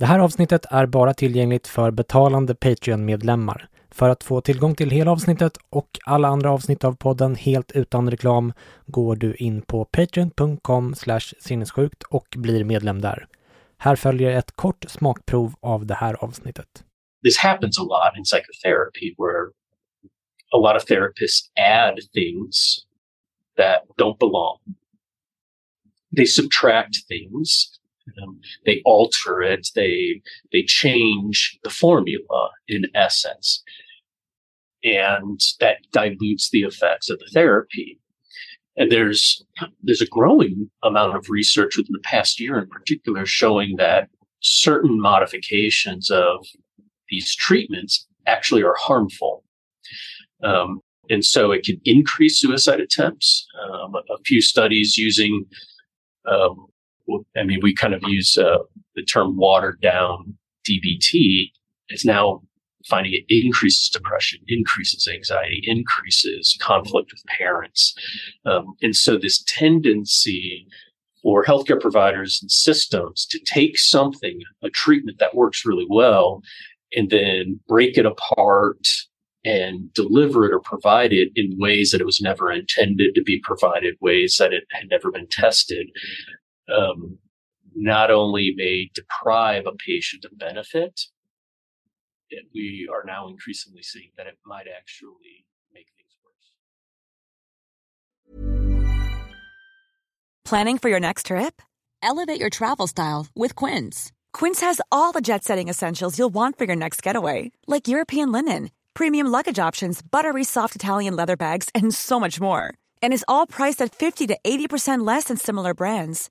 Det här avsnittet är bara tillgängligt för betalande Patreon-medlemmar. För att få tillgång till hela avsnittet och alla andra avsnitt av podden helt utan reklam går du in på patreon.com sinnessjukt och blir medlem där. Här följer ett kort smakprov av det här avsnittet. This happens a lot in psychotherapy where a lot of therapists add things that don't belong. They subtract things Um, they alter it. They they change the formula in essence, and that dilutes the effects of the therapy. And there's there's a growing amount of research within the past year, in particular, showing that certain modifications of these treatments actually are harmful. Um, and so it can increase suicide attempts. Um, a, few studies using um, I mean, we kind of use uh, the term watered down DBT. It's now finding it increases depression, increases anxiety, increases conflict with parents. Um, and so this tendency for healthcare providers and systems to take something, a treatment that works really well, and then break it apart and deliver it or provide it in ways that it was never intended to be provided, ways that it had never been tested, um, not only may deprive a patient of benefit, we are now increasingly seeing that it might actually make things worse. Planning for your next trip? Elevate your travel style with Quince. Quince has all the jet setting essentials you'll want for your next getaway, like European linen, premium luggage options, buttery soft Italian leather bags, and so much more. And is all priced at 50 to 80% less than similar brands.